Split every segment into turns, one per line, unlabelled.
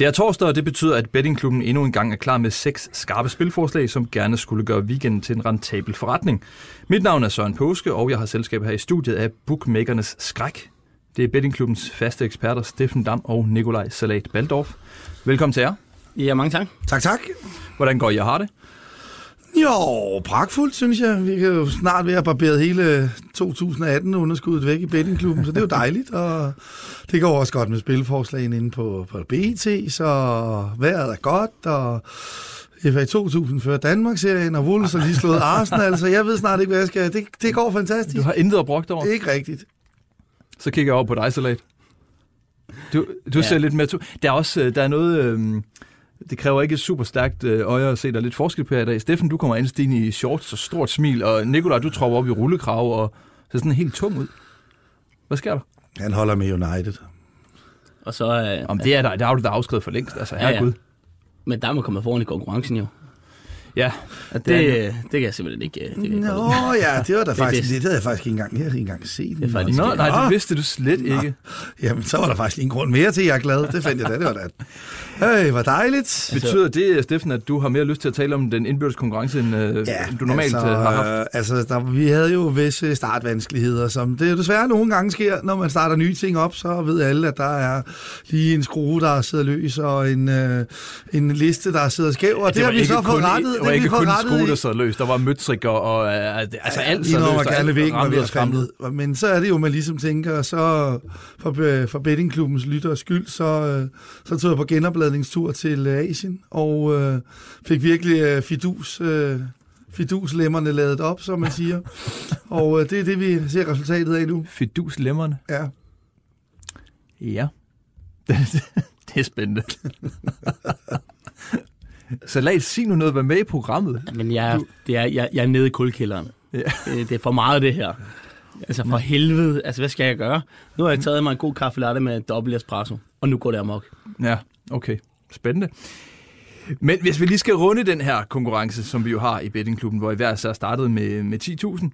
Det er torsdag, og det betyder, at bettingklubben endnu en gang er klar med seks skarpe spilforslag, som gerne skulle gøre weekenden til en rentabel forretning. Mit navn er Søren Påske, og jeg har selskab her i studiet af Bookmakernes Skræk. Det er bettingklubbens faste eksperter Steffen Dam og Nikolaj Salat Baldorf. Velkommen til jer.
Ja, mange tak.
Tak, tak.
Hvordan går I og har det?
Jo, pragtfuldt, synes jeg. Vi kan jo snart være barberet hele 2018-underskuddet væk i bettingklubben, så det er jo dejligt. Og det går også godt med spilforslagene inde på, på BT, så vejret er godt, og FA 2000 før Danmark-serien, og Wolves har lige slået Arsenal, så jeg ved snart ikke, hvad jeg skal. Det, det går fantastisk.
Du har intet at brugt over.
Det er ikke rigtigt.
Så kigger jeg over på dig, Salat. Du, du ja. ser lidt mere... To- der er også øh, der er noget... Øhm, det kræver ikke et super stærkt øh, øje at se, der er lidt forskel på her i dag. Steffen, du kommer ind stigende i shorts og stort smil, og Nikolaj, du tropper op i rullekrav og ser sådan helt tung ud. Hvad sker der?
Han holder med United.
Og så... Øh,
Om det er der, der har du da afskrevet for længst, altså
Ja, ja.
herregud.
Men der må komme foran i konkurrencen jo.
Ja, Det
det,
er
det, kan jeg simpelthen ikke... øh, Det kan ikke
Nå
holde.
ja, det var da
Det-
faktisk,
det-
det, havde jeg faktisk ikke engang, jeg havde ikke engang set.
Det faktisk-
Nå, nej, det vidste du slet ikke.
Jamen, så var der faktisk en grund mere til, at jeg er glad. Det fandt jeg da, det var da. Hey, hvor dejligt.
Betyder det, Steffen, at du har mere lyst til at tale om den indbyrdes konkurrence, end, øh, end du normalt
altså,
øh, har haft?
øh, Altså, der, vi havde jo visse startvanskeligheder, som det jo desværre nogle gange sker, når man starter nye ting op, så ved alle, at der er lige en skrue, der sidder løs, og en, øh, en liste, der sidder skæv, og det, det har vi
ikke
så fået rettet.
Det var ikke kun sko, der sad løs. Der var møtrikker og øh, altså alt
Lige
sad og
gerne
alt
væk, var ved at falde Men så er det jo, man ligesom tænker, så for, for bettingklubbens lytteres skyld, så, øh, så tog jeg på genopladningstur til øh, Asien, og øh, fik virkelig øh, fidus, øh, fiduslemmerne lavet op, som man siger. og øh, det er det, vi ser resultatet af nu.
Fidus lemmerne.
Ja.
Ja. det er spændende. Salat, sig nu noget, vær med i programmet.
Men jeg, det er, jeg, jeg er nede i kuldkælderen.
Ja.
Det, det er for meget, det her. Altså for helvede. Altså, hvad skal jeg gøre? Nu har jeg taget mig en god kaffe latte med dobbelt espresso. Og nu går det amok.
Ja, okay. Spændende. Men hvis vi lige skal runde den her konkurrence, som vi jo har i bettingklubben, hvor I hver så startet med, med 10.000,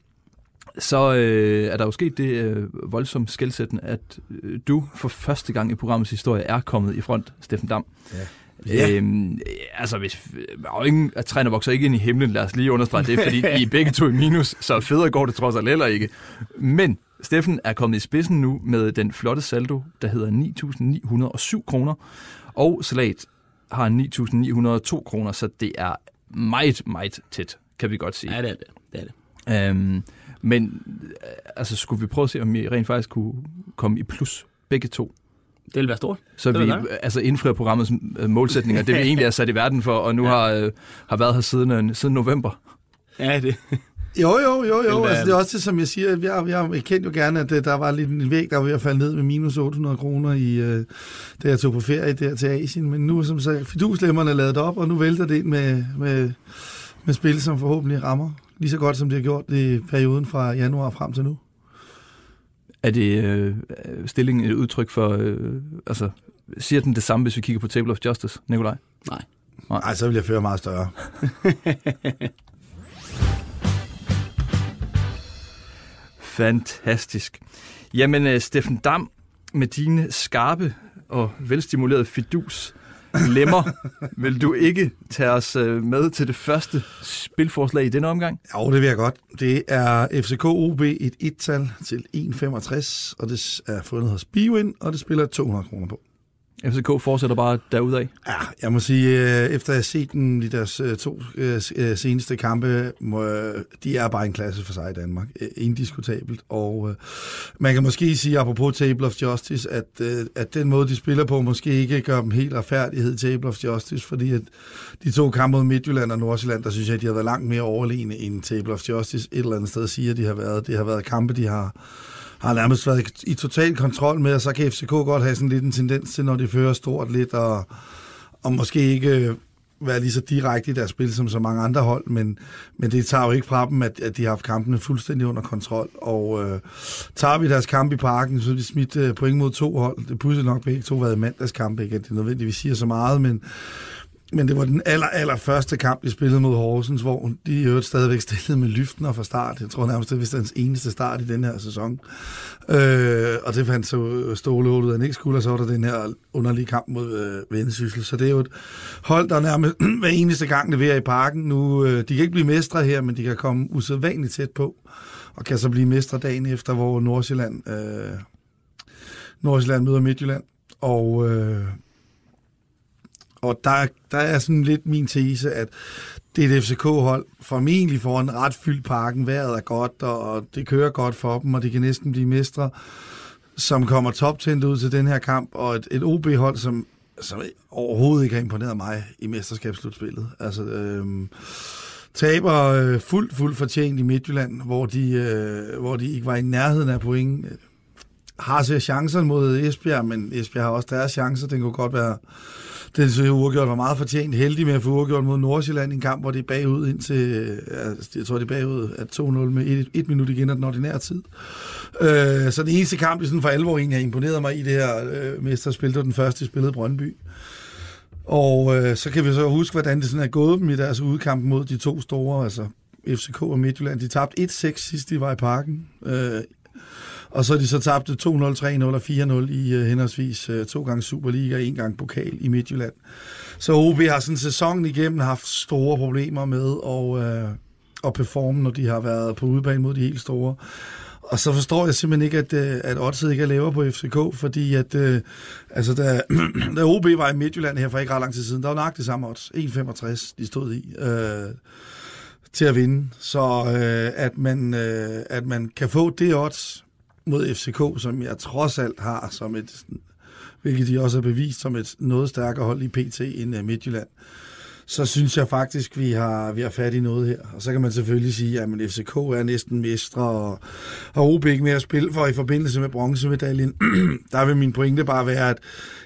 så øh, er der jo sket det øh, voldsomt skældsættende, at øh, du for første gang i programmets historie er kommet i front, Steffen Dam.
Ja.
Ja. Øhm, altså, hvis, er jo ingen, at træner vokser ikke ind i himlen, lad os lige understrege det, fordi I er begge to i minus, så federe går det trods alt heller ikke. Men Steffen er kommet i spidsen nu med den flotte saldo, der hedder 9.907 kroner, og Salat har 9.902 kroner, så det er meget, meget tæt, kan vi godt sige.
Ja, det er det. det, er det.
Øhm, men øh, altså, skulle vi prøve at se, om vi rent faktisk kunne komme i plus begge to?
Det vil være stort.
Så
Det
vi altså indfrier programmets øh, målsætninger, det vi egentlig er sat i verden for, og nu
Ja.
har, øh, har været her siden, øh, siden november.
Ja, det.
Jo, jo, jo, jo. Altså, det er også det, som jeg siger. Jeg, jeg, jeg kendte jo gerne, at der var lidt en væg, der var ved at falde ned med minus 800 kroner, i, øh, da jeg tog på ferie der til Asien. Men nu er som sagt, fiduslemmerne er lavet op, og nu vælter det ind med, med, med spil, som forhåbentlig rammer lige så godt, som det har gjort i perioden fra januar frem til nu.
Er det øh, stillingen et udtryk for, øh, altså, siger den det samme, hvis vi kigger på Table of Justice, Nikolaj?
Nej.
Nej, så vil jeg føre meget større.
Fantastisk. Jamen, øh, Steffen Dam, med dine skarpe og velstimulerede fidus lemmer, vil du ikke tage os øh, med til det første spilforslag i denne omgang?
Jo, det vil jeg godt. Det er FCK OB et 1-tal til 1,65, og det er fundet hos Bioin, og det spiller 200 kroner på.
FCK fortsætter bare derudad.
Ja, jeg må sige, øh, efter at have set dem i deres øh, to øh, seneste kampe, de er bare en klasse for sig i Danmark. Indiskutabelt. Og man kan måske sige, apropos Table of Justice, at, at den måde, de spiller på, måske ikke gør dem helt retfærdighed i Table of Justice, fordi at de to kampe mod Midtjylland og Nordsjælland, der synes jeg, at de har været langt mere overlegne end Table of Justice et eller andet sted siger, de har været. Det har været kampe, de har har nærmest været i total kontrol med, og så kan FCK godt have sådan lidt en tendens til, når de fører stort lidt, og, og måske ikke øh, være lige så direkte i deres spil som så mange andre hold, men, men det tager jo ikke fra dem, at, at de har haft kampene fuldstændig under kontrol. Og øh, tager vi deres kamp i parken, så er de smidt øh, point mod to hold. Det er nok begge to været i mandagskampe, ikke at det nødvendigvis siger så meget, men men det var den aller, aller første kamp, de spillede mod Horsens, hvor de i øvrigt stadigvæk stillede med lyften og fra start. Jeg tror nærmest, det var hans eneste start i den her sæson. Øh, og det fandt så Ståle ud, af ikke skulle, og så var der den her underlige kamp mod øh, Vendsyssel. Så det er jo et hold, der nærmest hver eneste gang leverer i parken. Nu, øh, de kan ikke blive mestre her, men de kan komme usædvanligt tæt på, og kan så blive mestre dagen efter, hvor Nordsjælland, øh, Nordsjælland møder Midtjylland. Og øh, og der, der er sådan lidt min tese, at det er et FCK-hold, formentlig får en ret fyldt parken, vejret er godt, og det kører godt for dem, og de kan næsten blive mestre, som kommer toptændt ud til den her kamp, og et, et OB-hold, som, som overhovedet ikke har imponeret mig i mesterskabsslutspillet. Altså, øhm, taber øh, fuldt, fuldt fortjent i Midtjylland, hvor de, øh, hvor de ikke var i nærheden af point. Har så chancer mod Esbjerg, men Esbjerg har også deres chancer. Den kunne godt være den så uafgjort var meget fortjent heldig med at få uafgjort mod Nordsjælland en kamp, hvor det er bagud ind til, jeg tror det er bagud at 2-0 med et, et minut igen af den ordinære tid. Øh, så den eneste kamp, jeg sådan for alvor egentlig har imponeret mig i det her øh, mesterspil, det var den første, jeg spillede Brøndby. Og øh, så kan vi så huske, hvordan det sådan er gået dem i deres udkamp mod de to store, altså FCK og Midtjylland. De tabte 1-6 sidst de var i parken. Øh, og så de så tabte 2-0, 3-0 og 4-0 i uh, henholdsvis uh, to gange Superliga og en gang pokal i Midtjylland. Så OB har sådan sæsonen igennem haft store problemer med at, uh, at performe, når de har været på udebane mod de helt store. Og så forstår jeg simpelthen ikke, at, at Oddset ikke er lavere på FCK, fordi at, øh, altså da, da OB var i Midtjylland her for ikke ret lang tid siden, der var nok det samme odds, 1,65 de stod i. Øh, til at vinde. Så øh, at, man, øh, at man kan få det odds mod FCK, som jeg trods alt har som et, hvilket de også har bevist som et noget stærkere hold i PT end øh, Midtjylland, så synes jeg faktisk, vi har, vi har fat i noget her. Og så kan man selvfølgelig sige, at man FCK er næsten mestre, og har OB ikke mere at spille for i forbindelse med bronzemedaljen. der vil min pointe bare være, at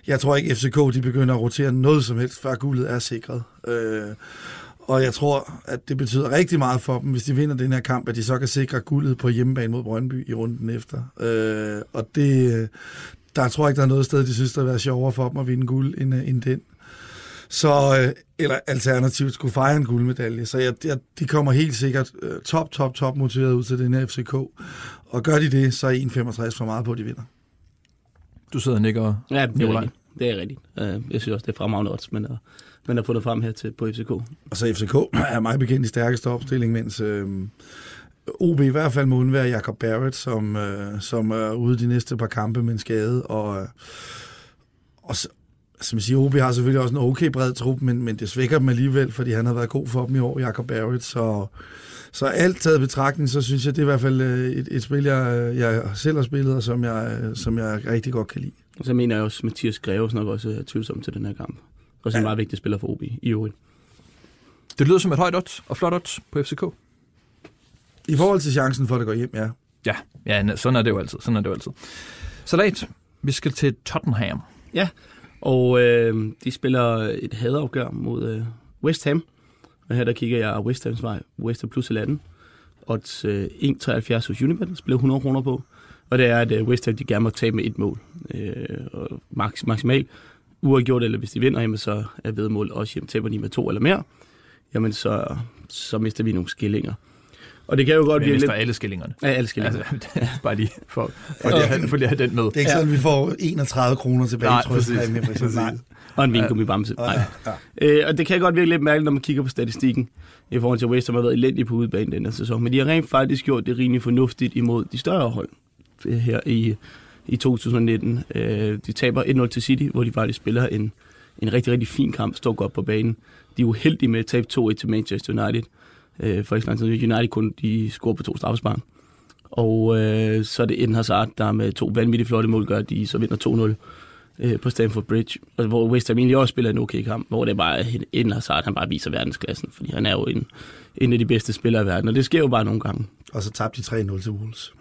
jeg tror ikke, FCK de begynder at rotere noget som helst, før guldet er sikret. Øh, og jeg tror, at det betyder rigtig meget for dem, hvis de vinder den her kamp, at de så kan sikre guldet på hjemmebane mod Brøndby i runden efter. Øh, og det, der tror jeg ikke, der er noget sted, de synes, der vil være sjovere for dem at vinde guld end, end den. Så, øh, eller alternativt skulle fejre en guldmedalje. Så jeg, jeg, de kommer helt sikkert øh, top, top, top motiveret ud til den her FCK. Og gør de det, så er 1,65 for meget på, at de vinder.
Du sidder og nikker,
Ja, det er rigtigt. Det er rigtigt. Øh, jeg synes også, det er fremragende odds, men man har fundet frem her til, på FCK. Og
så FCK er meget bekendt i stærkeste opstilling, mens øh, OB i hvert fald må undvære Jacob Barrett, som, øh, som er ude de næste par kampe med en skade. Og, øh, og som jeg siger, OB har selvfølgelig også en okay bred trup, men, men det svækker dem alligevel, fordi han har været god for dem i år, Jacob Barrett. Så, så alt taget betragtning, så synes jeg, det er i hvert fald øh, et, et spil, jeg, jeg selv har spillet, og som jeg, som jeg rigtig godt kan lide.
Og så mener jeg også, at Mathias Greves nok også er tvivlsom til den her kamp. Og så en ja. meget vigtig spiller for OB i øvrigt.
Det lyder som et højt odds og flot odds på FCK.
I forhold til chancen for, at det går hjem, ja.
Ja, ja sådan er det jo altid. Sådan er det jo altid. Salat, vi skal til Tottenham.
Ja, og øh, de spiller et hadafgør mod øh, West Ham. Og her der kigger jeg West Hams vej, West Ham plus 11. Odds øh, 1,73 hos Unibet, spiller 100 kroner på. Og det er, at øh, West Ham de gerne må tabe med et mål. Øh, og max, maksimalt uafgjort, eller hvis de vinder, jamen, så er vedmål også, jamen, taber de med to eller mere, jamen så, så mister vi nogle skillinger. Og det kan jo godt
blive lidt... alle skillingerne.
Ja, alle skillingerne.
Altså, bare lige for, for, lige at, for lige at have den med.
Det er ikke sådan, ja. vi får 31 kroner tilbage
Nej, præcis. præcis.
Nej. Og en vingummi bamse. Nej. Ja. Øh, og det kan godt virke lidt mærkeligt, når man kigger på statistikken, i forhold til West, som har været elendig på udbanen den her sæson. Men de har rent faktisk gjort det rimelig fornuftigt imod de større hold her i, i 2019. Øh, de taber 1-0 til City, hvor de faktisk spiller en, en rigtig, rigtig fin kamp, står godt på banen. De er uheldige med at tabe 2-1 til Manchester United. Øh, for eksempel United kun de scorer på to straffespark. Og øh, så er det Eden Hazard, der med to vanvittigt flotte mål gør, de så vinder 2-0 øh, på Stamford Bridge. Og hvor West Ham egentlig også spiller en okay kamp, hvor det er bare Eden Hazard, han bare viser verdensklassen, fordi han er jo en, en af de bedste spillere i verden, og det sker jo bare nogle gange.
Og så tabte de 3-0 til Wolves.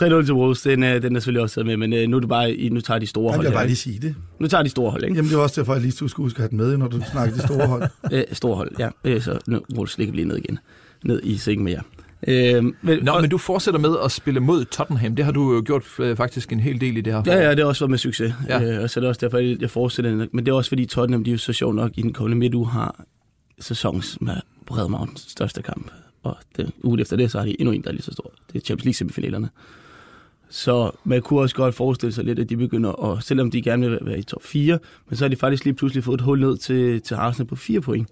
3-0 til Wolves, den, er, den er selvfølgelig også med, men øh, nu, er det bare, nu tager de store hold.
Jeg vil bare lige sige det.
Nu tager de store hold, ikke?
Jamen det er også derfor, at lige skulle huske at have den med, når du snakker de store hold.
øh, store hold, ja. Øh, så nu Wolves ligger lige ned igen. Ned i sengen med jer.
Øh, men, Nå, og, men du fortsætter med at spille mod Tottenham. Det har du jo gjort øh, faktisk en hel del i det her
Ja, ja, det har også været med succes. Ja. Øh, og så er det også derfor, jeg fortsætter. Men det er også fordi Tottenham, de er jo så sjovt nok i den kommende midtuge har sæsons med Redmount største kamp. Og det, ugen efter det, så har de endnu en, der er lige så stor. Det er Champions League semifinalerne. Så man kunne også godt forestille sig lidt, at de begynder at, selvom de gerne vil være i top 4, men så har de faktisk lige pludselig fået et hul ned til, til Arsenal på 4 point.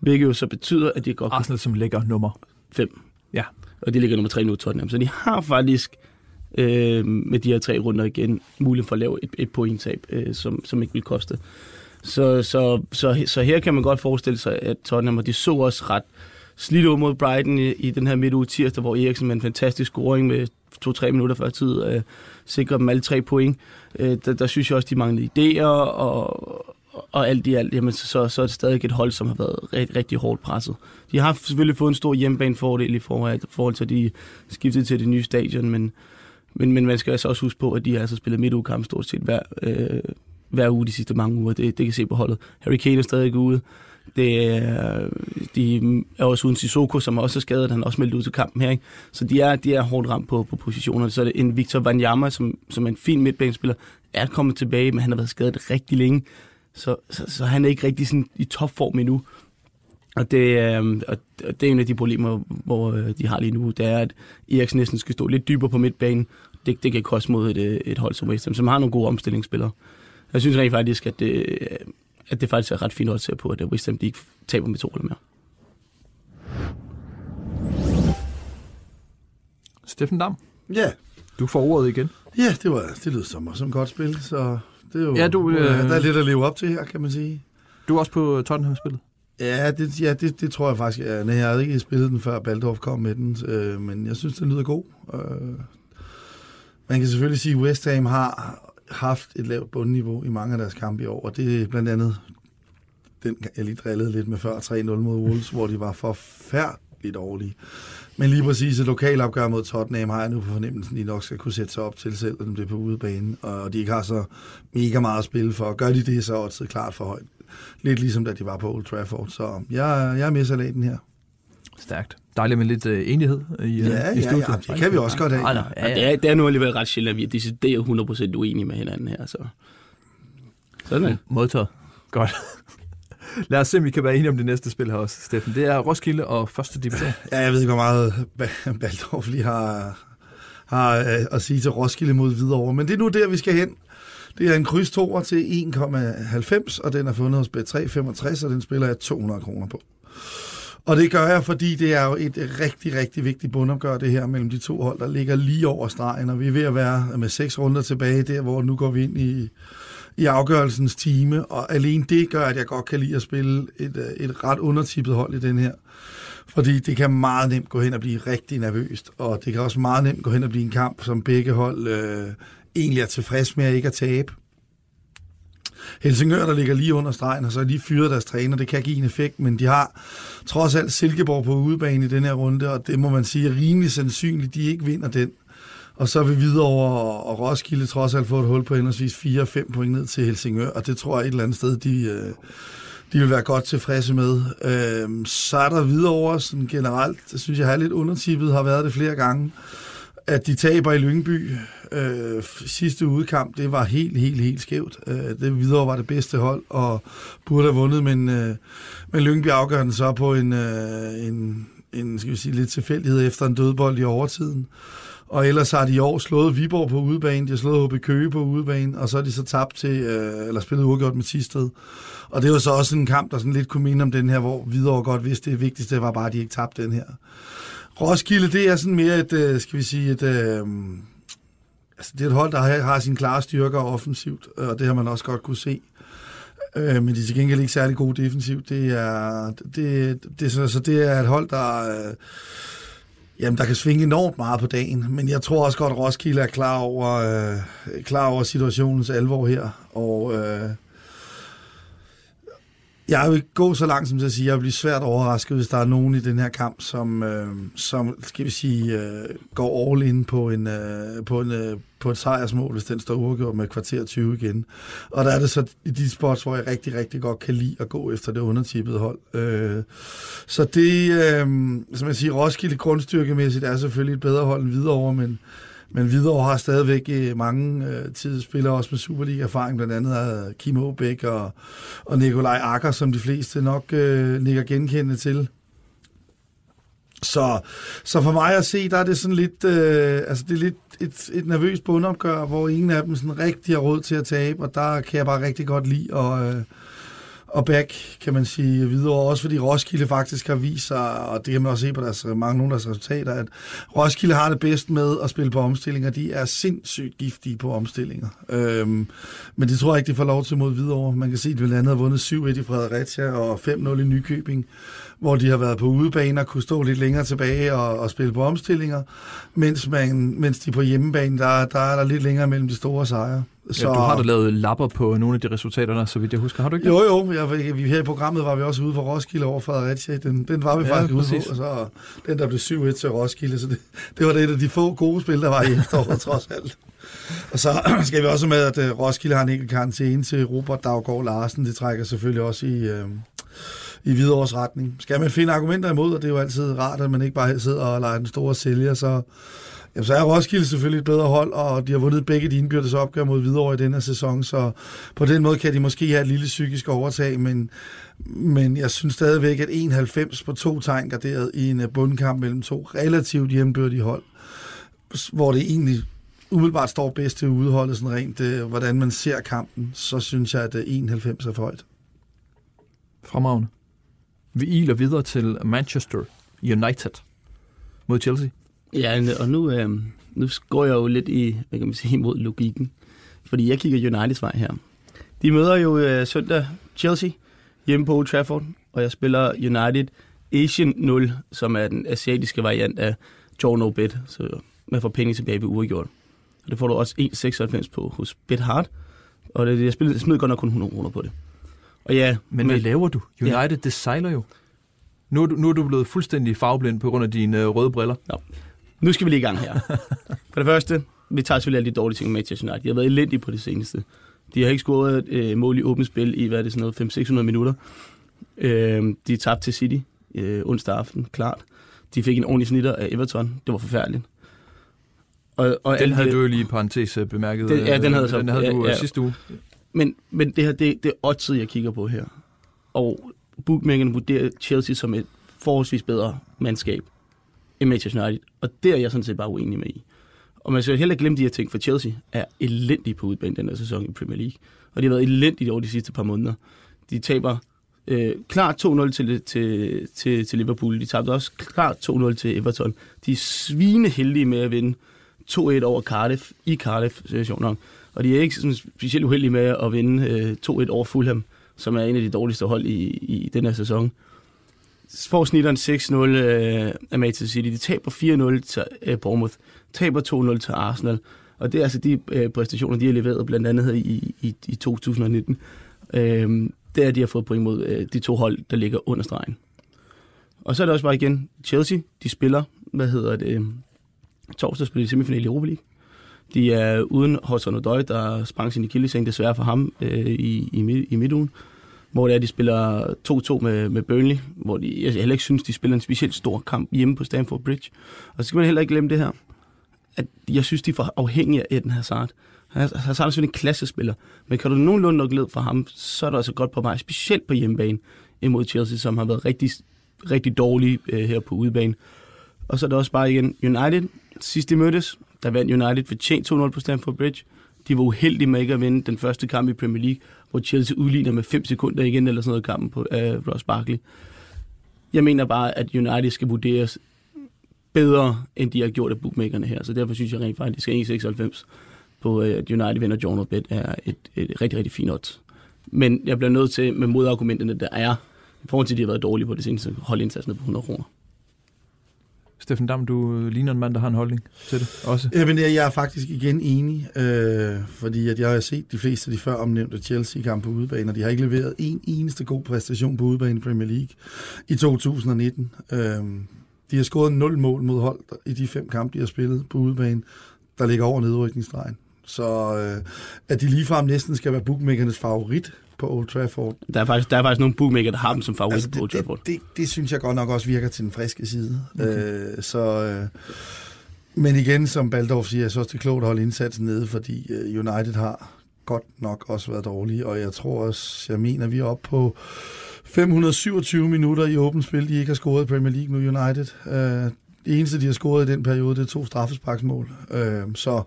Hvilket jo så betyder, at de godt...
Arsenal, som ligger nummer
5.
Ja.
Og de ligger nummer 3 nu, Tottenham. Så de har faktisk øh, med de her tre runder igen mulighed for at lave et, et pointtab, øh, som, som ikke vil koste. Så, så, så, så her kan man godt forestille sig, at Tottenham, og de så også ret slidt ud mod Brighton i, i den her midtuge tirsdag, hvor Eriksen med en fantastisk scoring med to-tre minutter før tid øh, sikrer dem alle tre point. Øh, der, der synes jeg også, de manglede idéer, og, og alt i alt, jamen, så, så er det stadig et hold, som har været rigtig, rigtig hårdt presset. De har selvfølgelig fået en stor hjemmebanefordel i forhold, forhold til, at de skiftede til det nye stadion, men, men, men man skal altså også huske på, at de har altså spillet midtugkamp stort set hver, øh, hver uge de sidste mange uger. Det, det kan se på holdet. Harry Kane er stadig ude. Det er, de er også uden Sissoko, som også er skadet. Han er også meldt ud til kampen her. Ikke? Så de er, de er hårdt ramt på, på positionerne. Så er det en Victor Wanyama, som, som er en fin midtbanespiller, er kommet tilbage, men han har været skadet rigtig længe. Så, så, så han er ikke rigtig sådan i topform endnu. Og det, øh, og det er en af de problemer, hvor øh, de har lige nu, det er, at Eriksen næsten skal stå lidt dybere på midtbanen. Det, det kan koste mod et, øh, et hold som West Ham, som har nogle gode omstillingsspillere. Jeg synes rent faktisk, at det, at det faktisk er ret fint at se på, at West Ham de ikke taber med to eller mere.
Steffen Dam.
Ja.
Du får ordet igen.
Ja, det, var, det lød som, som godt spil, så det er jo, ja, du, øh, der er lidt at leve op til her, kan man sige.
Du er også på Tottenham-spillet?
Ja, det, ja det, det tror jeg faktisk. Ja, jeg havde ikke spillet den, før Baldorf kom med den, øh, men jeg synes, den lyder god. Øh, man kan selvfølgelig sige, at West Ham har haft et lavt bundniveau i mange af deres kampe i år, og det er blandt andet den, jeg lige drillede lidt med før 3-0 mod Wolves, hvor de var forfærdeligt dårlige. Men lige præcis et lokalopgør mod Tottenham har jeg nu på fornemmelsen, at de nok skal kunne sætte sig op til selv, når det er på udebane, og de ikke har så mega meget at spille for. Gør de det, så er det klart for højt. Lidt ligesom da de var på Old Trafford, så jeg, jeg er med salaten her.
Stærkt. Dejligt med lidt uh, enighed i, uh,
ja,
i studiet.
Ja, ja, det kan vi også godt have. Ja,
ja, ja. Det, er, det er nu alligevel ret sjældent, at vi er decideret 100% uenige med hinanden her. Så.
Sådan er Modtaget. Godt. Lad os se, om vi kan være enige om det næste spil her også, Steffen. Det er Roskilde og første division.
Ja, jeg ved ikke, hvor meget Baldorf lige har, har øh, at sige til Roskilde mod Hvidovre, men det er nu der, vi skal hen. Det er en kryds 2 til 1,90, og den er fundet hos B365, og den spiller jeg 200 kroner på. Og det gør jeg, fordi det er jo et rigtig, rigtig vigtigt bundomgør, det her mellem de to hold, der ligger lige over stregen, og vi er ved at være med seks runder tilbage der, hvor nu går vi ind i, i afgørelsens time, og alene det gør, at jeg godt kan lide at spille et, øh, et ret undertippet hold i den her. Fordi det kan meget nemt gå hen og blive rigtig nervøst, og det kan også meget nemt gå hen og blive en kamp, som begge hold øh, egentlig er tilfreds med at ikke at tabe. Helsingør, der ligger lige under stregen, og så er lige fyret deres træner. Det kan give en effekt, men de har trods alt Silkeborg på udebane i den her runde, og det må man sige er rimelig sandsynligt, de ikke vinder den. Og så vil vi videre over, og Roskilde trods alt få et hul på henholdsvis 4-5 point ned til Helsingør, og det tror jeg et eller andet sted, de, øh, de vil være godt tilfredse med. Øh, så er der videre over sådan generelt, det synes jeg har lidt undertippet, har været det flere gange, at de taber i Lyngby øh, sidste udkamp, det var helt, helt, helt skævt. Øh, det videre var det bedste hold, og burde have vundet, men, øh, men Lyngby afgør den så på en, øh, en, en skal vi sige, lidt tilfældighed efter en dødbold i overtiden. Og ellers har de i år slået Viborg på udebane, de har slået HB Køge på udebane, og så er de så tabt til, øh, eller spillet uafgjort med Tisted. Og det var så også en kamp, der sådan lidt kunne minde om den her, hvor Hvidovre godt vidste, det vigtigste var bare, at de ikke tabte den her. Roskilde, det er sådan mere et, øh, skal vi sige, et, øh, altså det er et hold, der har, har sine klare styrker offensivt, øh, og det har man også godt kunne se. Øh, men de er til gengæld ikke særlig gode defensivt. Det er, det, det, så, så det er et hold, der, øh, jamen, der kan svinge enormt meget på dagen. Men jeg tror også godt, at Roskilde er klar over, øh, klar over situationens alvor her. Og øh, jeg vil gå så langt som til at sige, at jeg bliver svært overrasket, hvis der er nogen i den her kamp, som, øh, som skal vi sige, øh, går all in på, en, øh, på, en, øh, på et sejrsmål, hvis den står uafgjort med kvarter 20 igen. Og der er det så i de spots, hvor jeg rigtig, rigtig godt kan lide at gå efter det undertippede hold. Øh, så det, øh, som jeg siger, Roskilde grundstyrkemæssigt er selvfølgelig et bedre hold end over, men men Hvidovre har stadigvæk øh, mange øh, tidsspillere, også med Superliga-erfaring, blandt andet Kim Håbæk og, og Nikolaj Akker, som de fleste nok øh, nikker genkendende til. Så, så for mig at se, der er det sådan lidt, øh, altså det er lidt et, et nervøst bundopgør, hvor ingen af dem sådan rigtig har råd til at tabe, og der kan jeg bare rigtig godt lide at, øh, og back, kan man sige, videre. Også fordi Roskilde faktisk har vist sig, og det kan man også se på deres, mange nogle af deres resultater, at Roskilde har det bedst med at spille på omstillinger. De er sindssygt giftige på omstillinger. Øhm, men det tror jeg ikke, de får lov til mod videre. Man kan se, at de blandt andet har vundet 7-1 i Fredericia og 5-0 i Nykøbing, hvor de har været på udebane og kunne stå lidt længere tilbage og, og spille på omstillinger, mens, man, mens de på hjemmebane, der, der er der lidt længere mellem de store sejre.
Så... Ja, du har da lavet lapper på nogle af de resultater, der, så vidt jeg husker. Har du ikke
det? Jo, jo. Jeg, vi, her i programmet var vi også ude for Roskilde over Fredericia. Den, den var vi ja, faktisk præcis. ude på. Og så den, der blev 7-1 til Roskilde. Så det, det var det af de få gode spil, der var i efteråret, trods alt. Og så skal vi også med, at øh, Roskilde har en enkelt karantæne til Robert Daggaard Larsen. Det trækker selvfølgelig også i, øh, i Hvidovres retning. Skal man finde argumenter imod, og det er jo altid rart, at man ikke bare sidder og leger den store sælger, så Jamen, så er Roskilde selvfølgelig et bedre hold, og de har vundet begge de indbyrdes opgør mod Hvidovre i denne sæson, så på den måde kan de måske have et lille psykisk overtag, men, men jeg synes stadigvæk, at 91 på to tegn garderet i en øh, bundkamp mellem to relativt hjembyrdige hold, hvor det egentlig umiddelbart står bedst til udholdet, sådan rent, det, øh, hvordan man ser kampen, så synes jeg, at øh, 91 er for højt.
Fremragende. Vi iler videre til Manchester United mod Chelsea.
Ja, og nu, øh, nu går jeg jo lidt i, hvad kan man sige, imod logikken. Fordi jeg kigger Uniteds vej her. De møder jo øh, søndag Chelsea hjemme på Old Trafford, og jeg spiller United Asian 0, som er den asiatiske variant af Joe No Bet, så man får penge tilbage ved uregjort. Og det får du også 1,96 på hos BetHard, og det, jeg, spiller, jeg smider godt nok kun 100 kroner på det. Og ja,
men, men hvad laver du? United, ja. det sejler jo. Nu er, du, nu er du blevet fuldstændig farveblind på grund af dine øh, røde briller. Ja.
Nu skal vi lige i gang her. For det første, vi tager selvfølgelig alle de dårlige ting med Manchester United. De har været elendige på det seneste. De har ikke scoret et øh, mål i åbent spil i, hvad er det, sådan noget, 500-600 minutter. Øh, de tabte til City øh, onsdag aften, klart. De fik en ordentlig snitter af Everton. Det var forfærdeligt.
Og, og den havde de, du jo lige i parentes øh, bemærket.
Den, ja, den havde, så,
den havde du ja, ja. sidste uge.
Men, men det her, det, det er oddset, jeg kigger på her. Og bookmakerne vurderer Chelsea som et forholdsvis bedre mandskab end Manchester United. Og det er jeg sådan set bare uenig med i. Og man skal heller ikke glemme de her ting, for Chelsea er elendig på udbanen den her sæson i Premier League. Og de har været elendige over de sidste par måneder. De taber øh, klart 2-0 til, til, til, til Liverpool. De tabte også klart 2-0 til Everton. De er svine heldige med at vinde 2-1 over Cardiff i Cardiff-situationen. Øh, og de er ikke sådan specielt uheldige med at vinde øh, 2-1 over Fulham, som er en af de dårligste hold i, i den her sæson får snitteren 6-0 øh, af Manchester City. De taber 4-0 til øh, Bournemouth, taber 2-0 til Arsenal. Og det er altså de øh, præstationer, de har leveret blandt andet her i, i, i 2019. Øh, det er, de har fået point mod øh, de to hold, der ligger under stregen. Og så er det også bare igen Chelsea. De spiller, hvad hedder det, øh, torsdag spiller de semifinal i Europa League. De er uden Hudson Odoi, der sprang sin akillescene desværre for ham øh, i, i, i midtugen hvor det er, de spiller 2-2 med, med Burnley, hvor de, jeg heller ikke synes, de spiller en specielt stor kamp hjemme på Stamford Bridge. Og så skal man heller ikke glemme det her, at jeg synes, de er for afhængige af Eden Hazard. Hazard er selvfølgelig en klassespiller, men kan du nogenlunde nok led fra ham, så er du altså godt på vej, specielt på hjemmebane imod Chelsea, som har været rigtig, rigtig dårlige øh, her på udebane. Og så er der også bare igen United. Sidst de mødtes, der vandt United fortjent 2-0 på Stamford Bridge. De var uheldige med ikke at vinde den første kamp i Premier League, hvor Chelsea udligner med 5 sekunder igen, eller sådan noget kampen på uh, Ross Barkley. Jeg mener bare, at United skal vurderes bedre, end de har gjort af bookmakerne her. Så derfor synes jeg rent faktisk, at 1,96 på, øh, at United vinder John Bet er et, et rigtig, rigtig fint odds. Men jeg bliver nødt til, med modargumenterne, der er, i forhold til, at de har været dårlige på det seneste, holde indsatsen på 100 kroner.
Steffen Dam, du ligner en mand, der har en holdning til det også.
Jamen, jeg jeg er faktisk igen enig, øh, fordi at jeg har set de fleste af de før omnævnte Chelsea-kampe på udebane, og de har ikke leveret en eneste god præstation på udebane i Premier League i 2019. Øh, de har scoret 0 mål mod hold i de fem kampe, de har spillet på udebane, der ligger over nedrykningsstregen. Så øh, at de ligefrem næsten skal være bookmakernes favorit på Old Trafford.
Der er faktisk, der er faktisk nogle bookmaker, der har dem som favorit altså,
det,
på Old Trafford.
Det, det, det synes jeg godt nok også virker til den friske side. Okay. Øh, så, øh, men igen, som Baldorf siger, synes også, det er klogt at holde indsatsen nede, fordi øh, United har godt nok også været dårlige, og jeg tror også, jeg mener, vi er oppe på 527 minutter i åbent spil, de ikke har scoret i Premier League nu, United. Det eneste, de har scoret i den periode, det er to straffesparksmål. Øh, så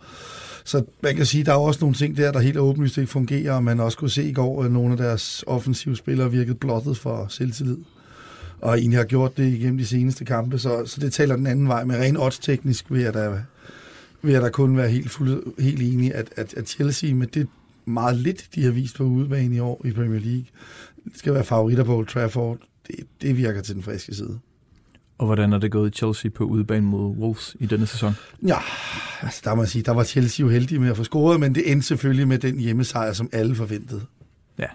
så man kan sige, der er også nogle ting der, der helt åbenlyst ikke fungerer, og man også kunne se i går, at nogle af deres offensive spillere virkede blottet for selvtillid og egentlig har gjort det igennem de seneste kampe, så, så det taler den anden vej. Men rent odds-teknisk vil jeg da, vil jeg da kun være helt, fuld, helt enig, at, at, at Chelsea med det meget lidt, de har vist på udebane i år i Premier League, skal være favoritter på Old Trafford. Det, det virker til den friske side.
Og hvordan er det gået i Chelsea på udebane mod Wolves i denne sæson?
Ja, altså der må jeg sige, der var Chelsea jo heldige med at få scoret, men det endte selvfølgelig med den hjemmesejr, som alle forventede.
Ja.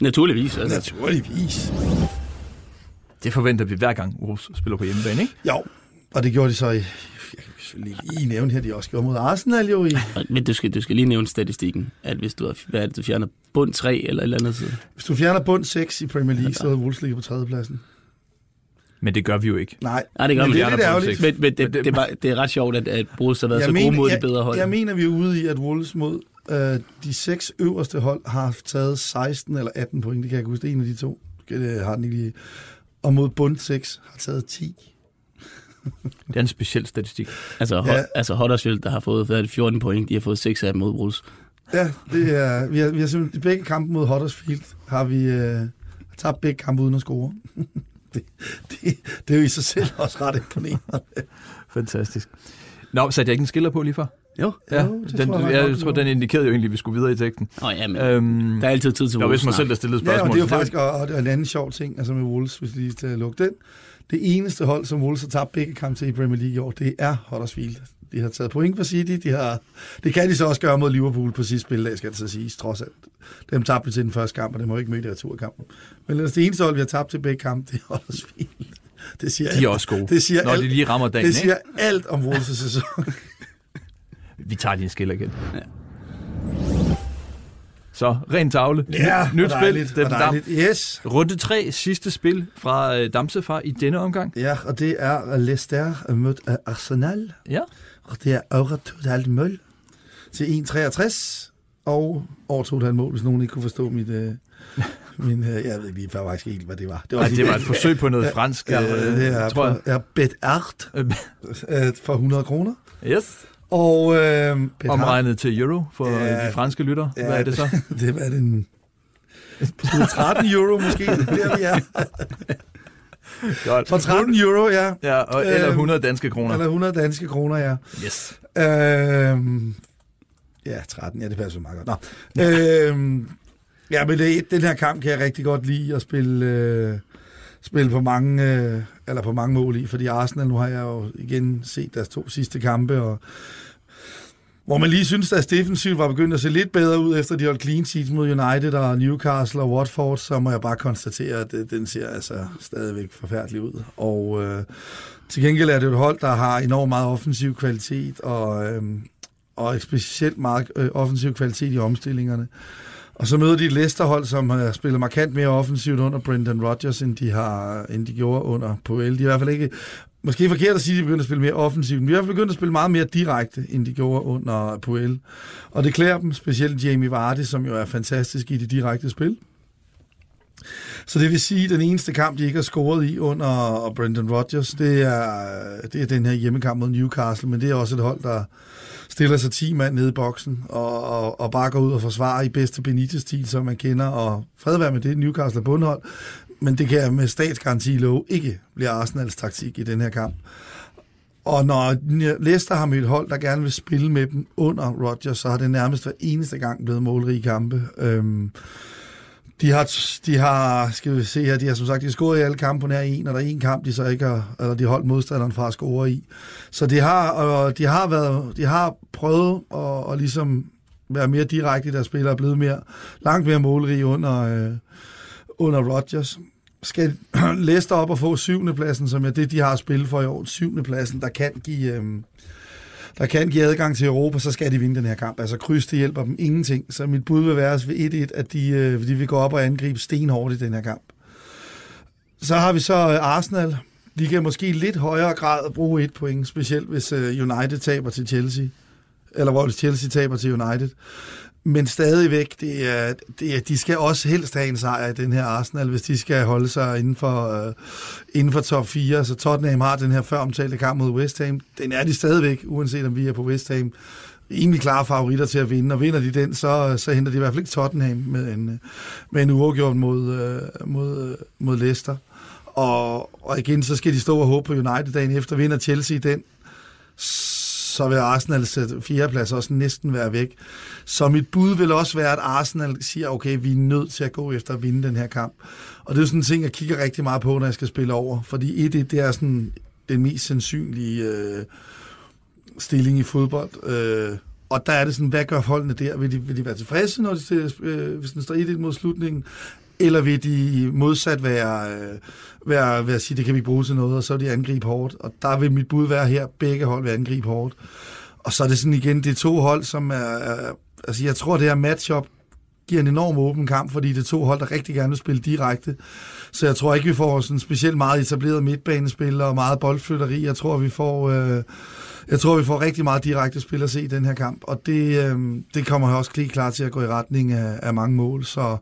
Naturligvis. Altså.
Naturligvis.
Det forventer vi hver gang Wolves spiller på hjemmebane, ikke?
Jo, og det gjorde de så i, jeg kan lige nævne her, de også gjorde mod Arsenal jo i.
Men du skal, du skal lige nævne statistikken, at hvis du, hvad er det, du fjerner bund 3 eller et eller andet side.
Hvis du fjerner bund 6 i Premier League, så er Wolves ligger på tredjepladsen.
Men det gør vi jo ikke.
Nej,
Nej, det gør
men
vi
det er
ikke.
lidt ærgerligt.
Men, men det, det, det, var, det er ret sjovt, at, at Bruce har været
Jeg
så
mener-
gode mod
jeg,
de bedre hold.
Jeg mener, vi er ude i, at Wolves mod øh, de seks øverste hold har taget 16 eller 18 point. Det kan jeg ikke huske. Det er en af de to. Det har den ikke lige. Og mod bund 6 har taget 10.
Det er en speciel statistik.
Altså,
Ja.
ja. altså Huddersfield, der har fået hvad er det, 14 point, de har fået 6 af dem mod Wolves.
Ja, det er, vi har, vi har simpelthen, i begge kampe mod Huddersfield har vi øh, tabt begge kampe uden at score. det, det, det er jo i sig selv også ret imponerende.
Fantastisk. Nå, satte jeg ikke en skiller på lige før?
Jo.
Ja,
Jo, det
den,
tror jeg
jeg, jeg tror, den indikerede jo egentlig, at vi skulle videre i teksten.
Åh, ja, men
Øhm,
der er altid tid til
det var
Wolves
vist mig selv, der stillede
Ja, og
spørgsmål.
det er jo faktisk og, og det er en anden sjov ting, altså med Wolves, hvis vi lige skal lukke den. Det eneste hold, som Wolves har tabt begge kampe til i Premier League i år, det er Huddersfield. De har taget point for City, de har, det kan de så også gøre mod Liverpool på sidste spildag, skal det så siges, trods alt. Dem tabte vi til den første kamp, og det må ikke møde i returkampen. Men ellers det eneste hold, vi har tabt til begge kampe, det er Huddersfield. Det siger,
De er også gode,
det siger
når de
alt,
lige rammer dagen.
det siger
Ikke?
alt om Wolves' sæson.
Vi tager lige en skiller igen. Så, ren tavle. Nyt
hvor
spil, Steffen Dam.
Yes.
Runde 3, sidste spil fra øh, Damsefar i denne omgang.
Ja, og det er Leicester mødt af Arsenal.
Ja.
Og det er over 2,5 mål til 1,63 og over 2,5 mål, hvis nogen ikke kunne forstå mit... Øh, min, øh, jeg ved ikke lige faktisk helt, hvad det var. Det
Ej,
lige-
det var et forsøg på noget
Ja,
fransk,
Ja,
øh,
det er,
tror jeg.
er bet art
Øh,
øh, for 100 kroner.
Yes.
Og øh,
Omregnet til euro for
Ja.
ja. de franske lytter. Hvad er det så?
det var den... På side 13 euro måske, er der vi er.
Godt.
For 13 euro, ja.
Ja, og, eller
Øhm,
100 danske kroner.
Eller 100 danske kroner, ja.
Yes.
Øhm, ja, 13, ja, det passer meget godt. Nå. Øhm, ja, men det, den her kamp kan jeg rigtig godt lide at spille, øh, spille på mange, øh, eller på mange mål i, fordi Arsenal, nu har jeg jo igen set deres to sidste kampe, og hvor man lige synes, at defensivt var begyndt at se lidt bedre ud, efter de holdt clean sheets mod United og Newcastle og Watford, så må jeg bare konstatere, at øh, den ser altså stadigvæk forfærdelig ud. Og øh, til gengæld er det et hold, der har enormt meget offensiv kvalitet, og, øh, og specielt meget øh, offensiv kvalitet i omstillingerne. Og så møder de et Leicester-hold, som har spillet markant mere offensivt under Brendan Rodgers, end de, har, end de gjorde under Puel. De er i hvert fald ikke... Måske forkert at sige, at de begynder at spille mere offensivt, men de er i hvert fald begyndt at spille meget mere direkte, end de gjorde under Puel. Og det klæder dem, specielt Jamie Vardy, som jo er fantastisk i det direkte spil. Så det vil sige, at den eneste kamp, de ikke har scoret i under Brendan Rodgers, det er, det er den her hjemmekamp mod Newcastle, men det er også et hold, der stiller sig 10 mand nede i boksen og, og, og bare går ud og forsvarer i bedste Benitez-stil, som man kender, og fred være med det, Newcastle er bundhold, men det kan jeg med statsgaranti love ikke bliver Arsenals taktik i den her kamp. Og når Leicester har mødt hold, der gerne vil spille med dem under Rodgers, så har det nærmest hver eneste gang blevet målrige kampe. Øhm, De har, de har, skal vi se her, de har som sagt, de har scoret i alle kampe på nær en, og der er en kamp, de så ikke har, eller de holdt modstanderen fra at score i. Så de har, og de har, været, de har prøvet at, at ligesom være mere direkte i deres spillere, er blevet mere, langt mere målrige under, øh, under Rodgers. Skal Leicester op og få syvende pladsen, som er det, de har spillet for i år, syvende pladsen, der kan give... Øh, der kan give adgang til Europa, så skal de vinde den her kamp. Altså kryds, det hjælper dem ingenting. Så mit bud vil være ved 1-1, at de, øh, de vil gå op og angribe stenhårdt i den her kamp. Så har vi så øh, Arsenal. De kan måske i lidt højere grad bruge et point, specielt hvis øh, United taber til Chelsea. Eller hvor Chelsea taber til United. Men stadigvæk, det er, det er, de skal også helst have en sejr i den her Arsenal, hvis de skal holde sig inden for, øh, inden for top 4. Så Tottenham har den her før omtalte kamp mod West Ham. Den er de stadigvæk, uanset om vi er på West Ham. Egentlig klare favoritter til at vinde, og vinder de den, så, øh, så henter de i hvert fald ikke Tottenham med en, øh, med en uafgjort mod, øh, mod, øh, mod Leicester. Og, og igen, så skal de stå og håbe på United dagen efter. Vinder Chelsea den, så vil Arsenals fjerdeplads også næsten være væk. Så mit bud vil også være, at Arsenal siger, okay, vi er nødt til at gå efter at vinde den her kamp. Og det er sådan en ting, jeg kigger rigtig meget på, når jeg skal spille over. Fordi et, det er sådan den mest sandsynlige øh, stilling i fodbold. Øh, og der er det sådan, hvad gør holdene der? Vil de, vil de være tilfredse, når de, øh, hvis den står 1 mod slutningen? Eller vil de modsat være, øh, være, være at sige, det kan vi bruge til noget, og så vil de angribe hårdt. Og der vil mit bud være her, begge hold vil angribe hårdt. Og så er det sådan igen, det er to hold, som er, er altså jeg tror, det her matchup giver en enorm åben kamp, fordi det er to hold, der rigtig gerne vil spille direkte. Så jeg tror ikke, vi får sådan specielt meget etableret midtbanespil og meget boldflytteri. Jeg tror, vi får... Øh, jeg tror, vi får rigtig meget direkte spil at se i den her kamp, og det, øh, det kommer også lige klar til at gå i retning af, af mange mål, så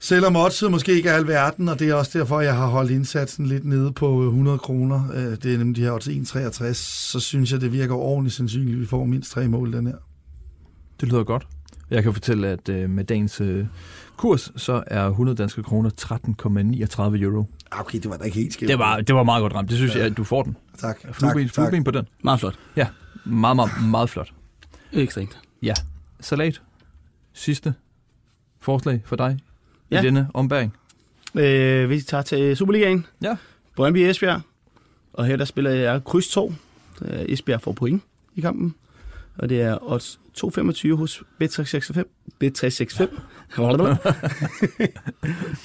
Selvom oddset måske ikke er alverden, og det er også derfor, jeg har holdt indsatsen lidt nede på 100 øh, kroner, øh, det er nemlig de her odds 1,63, så synes jeg, det virker ordentligt sandsynligt, at vi får mindst tre mål den her.
Det lyder godt. Jeg kan fortælle, at øh, med dagens kurs, så er 100 danske kroner 13,39 euro.
Ah, okay, det var da ikke helt skævt.
Det var, det var meget godt ramt. Det synes ja. jeg, at du får den.
Tak.
Flueben, tak, tak. på den.
Meget flot.
Ja, meget, meget, meget flot.
Ekstremt.
Ja. Salat. Sidste forslag for dig
ja.
i denne ombæring?
Øh, vi tager til Superligaen.
Ja.
Brøndby Esbjerg. Og her der spiller jeg kryds 2. Esbjerg får point i kampen. Og det er odds 2,25 hos B365. B365.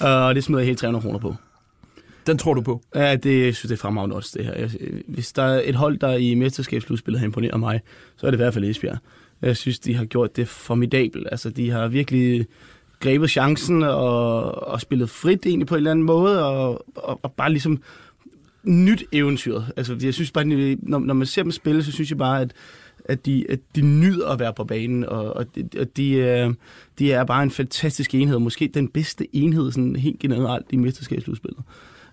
og det smider jeg helt 300 kroner på.
Den tror du på?
Ja, det jeg synes det er fremragende også, det her. Hvis der er et hold, der i mesterskabsslutspillet har imponeret mig, så er det i hvert fald Esbjerg. Jeg synes, de har gjort det formidabelt. Altså, de har virkelig grebet chancen og, og spillet frit egentlig på en eller anden måde, og, og, og bare ligesom nyt eventyr. Altså, jeg synes bare, når, når man ser dem spille, så synes jeg bare, at, at, de, at de nyder at være på banen, og, og de, og de, øh, de er bare en fantastisk enhed, måske den bedste enhed sådan helt generelt i mesterskabsudspillet.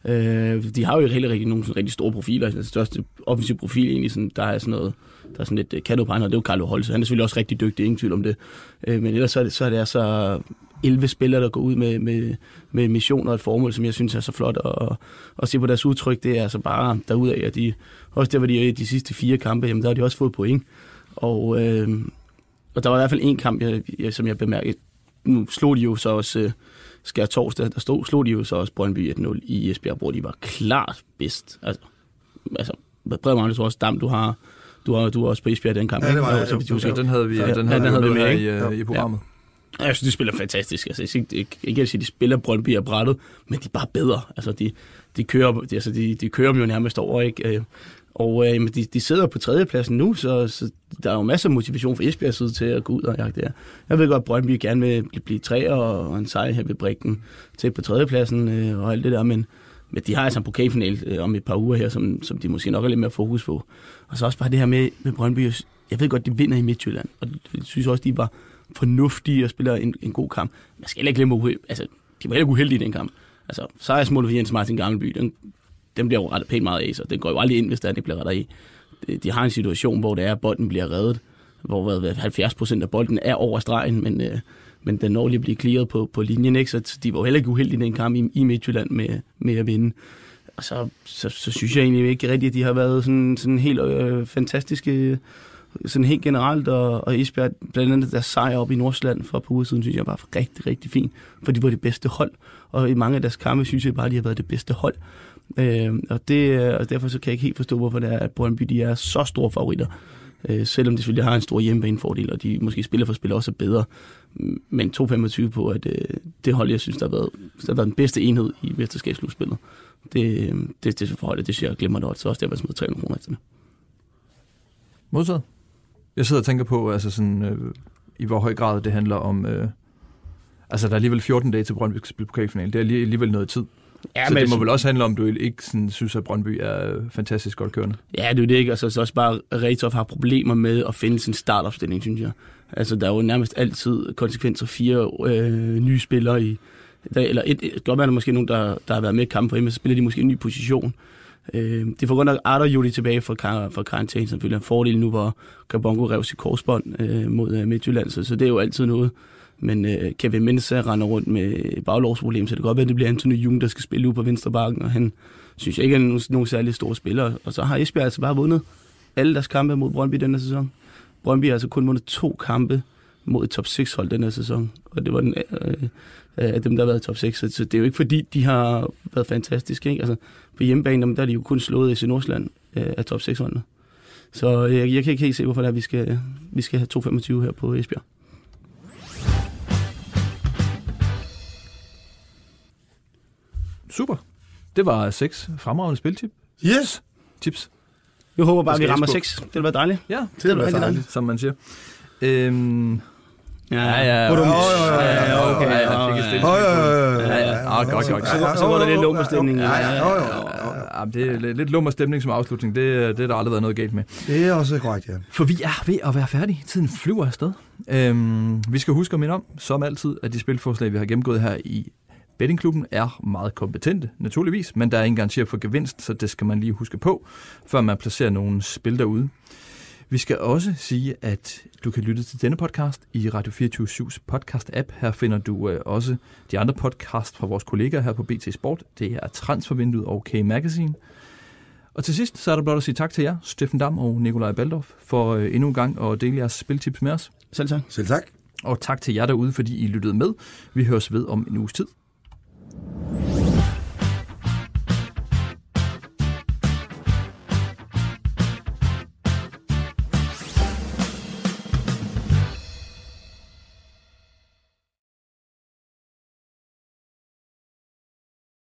Øh, de har jo heller ikke nogen sådan rigtig store profiler. Altså, den største offensiv profil egentlig, sådan, der er sådan noget, der er sådan lidt uh, kado på det er jo Carlo Holse. Han er selvfølgelig også rigtig dygtig, ingen tvivl om det. Øh, men ellers så er det, så er det altså 11 spillere, der går ud med, med, med mission og et formål, som jeg synes er så flot at, at se på deres udtryk. Det er altså bare derudaf, at de, også der, hvor de er i de sidste fire kampe, jamen, der har de også fået point. Og, øh, og der var i hvert fald en kamp, jeg, jeg, som jeg bemærkede. Nu slog de jo så også øh, Skær Torsdag, der stod, slog de jo så også Brøndby 1-0 i Esbjerg, hvor de var klart bedst. Altså, altså Bred Magnus også Dam, du har, du har, du har også på Esbjerg den kamp.
Ja, det var, ja, så, ja, den havde vi, ja, den havde, ja, den havde vi med, med i, i programmet. Ja.
Jeg synes, de spiller fantastisk. Altså, jeg ikke, ikke at sige, at de spiller Brøndby og brættet, men de er bare bedre. Altså, de, de, kører, de, altså, de, de kører dem jo nærmest over, ikke? Øh, og øh, de, de sidder på tredjepladsen nu, så, så der er jo masser af motivation for Esbjerg side til at gå ud og jagte der. Jeg ved godt, at Brøndby gerne vil blive, blive tre og en sejr her ved Brikken til på tredjepladsen øh, og alt det der, men, men de har altså en pokalfinal øh, om et par uger her, som, som de måske nok er lidt mere fokus på. Og så også bare det her med, med Brøndby, jeg ved godt, de vinder i Midtjylland, og jeg synes også, de var fornuftige og spiller en, en god kamp. Man skal heller ikke glemme, altså, de var heller ikke uheldige i den kamp. Altså, sejrsmålet for Jens Martin Gammelby, den, den bliver jo rettet pænt meget af, så den går jo aldrig ind, hvis der det bliver rettet i. De de har en situation, hvor det er, at bolden bliver reddet, hvor hvad, 70 procent af bolden er over stregen, men, øh, men den når lige at blive clearet på, på linjen, ikke? så de var jo heller ikke uheldige i den kamp i, i Midtjylland med, med at vinde. Og så, så, så synes jeg egentlig ikke rigtigt, at de har været sådan, sådan helt øh, fantastiske sådan helt generelt, og, og Esbjerg, blandt andet deres sejr op i Nordsjælland for på uger siden, synes jeg var rigtig, rigtig fint, for de var det bedste hold, og i mange af deres kampe synes jeg bare, de har været det bedste hold. Øh, og, det, øh, og derfor så kan jeg ikke helt forstå, hvorfor det er, at Brøndby de er så store favoritter. Øh, selvom de selvfølgelig har en stor hjemmebanefordel, og de måske spiller for spiller også er bedre. Men 2,25 på, at øh, det hold, jeg synes, der har været, der har været den bedste enhed i mesterskabsslutspillet. Det, øh, det, det forholdet, det synes jeg glemmer det, så også der var smidt 300 kroner efter det.
Modtaget. Jeg sidder og tænker på, altså sådan, øh, i hvor høj grad det handler om... Øh, altså, der er alligevel 14 dage til Brøndby skal spille pokalfinalen. Det er alligevel noget tid. Ja, så men det må vel også handle om, at du ikke sådan, synes, at Brøndby er fantastisk godt kørende?
Ja, det er det ikke. Altså, så også bare, Retov har problemer med at finde sin startopstilling, synes jeg. Altså, der er jo nærmest altid konsekvenser fire øh, nye spillere i... Der, eller et, et, godt være, der måske nogen, der, der har været med i kampen for hjemme, så spiller de måske en ny position. Øh, det får godt nok Arter Juli tilbage fra, fra karantæne, selvfølgelig en fordel nu, hvor Kabongo rev sit korsbånd øh, mod øh, Midtjylland, så, så det er jo altid noget. Men øh, Kevin Mensa øh, render rundt med baglovsproblem, så det kan godt være, at det bliver Anthony Jung, der skal spille ud på venstre bakken, og han synes jeg ikke er nogen, nogen særlig store spillere. Og så har Esbjerg altså bare vundet alle deres kampe mod Brøndby denne sæson. Brøndby har altså kun vundet to kampe mod et top 6 hold denne sæson, og det var den, øh, af dem, der har været i top 6. Så det er jo ikke fordi, de har været fantastiske. Ikke? Altså, på hjemmebane, der er de jo kun slået i Nordsjælland øh, af top 6 holdene. Så jeg, jeg kan ikke helt se, hvorfor det er, vi skal, vi skal have 2,25 her på Esbjerg.
Super. Det var seks fremragende spiltip.
Yes!
Tips.
Jeg håber bare, vi rammer seks. Det vil være dejligt.
Ja, det, det vil være dejligt, som man siger. Øhm,
Ja, ja, ja.
Ja, ja,
okay. Ja, jeg fik et stille. Ja, ja. Godt, godt.
Så var det lidt lummerstemning.
Ja, ja, ja. Det er lidt lummerstemning som afslutning. Det, det er der aldrig været noget galt med.
Det er også korrekt, ja.
For vi er ved at være færdige. Tiden flyver afsted. Øhm, vi skal huske at minde om, som altid, at de spilforslag, vi har gennemgået her i Bettingklubben er meget kompetente, naturligvis, men der er ingen garanti for gevinst, så det skal man lige huske på, før man placerer nogle spil derude. Vi skal også sige, at du kan lytte til denne podcast i Radio 24-7's podcast-app. Her finder du øh, også de andre podcasts fra vores kollegaer her på BT Sport. Det er Transfervinduet og K-Magazine. Og til sidst, så er der blot at sige tak til jer, Steffen Dam og Nikolaj Baldorf, for øh, endnu en gang at dele jeres spiltips med os.
Selv tak.
Selv tak.
Og tak til jer derude, fordi I lyttede med. Vi høres ved om en uges tid.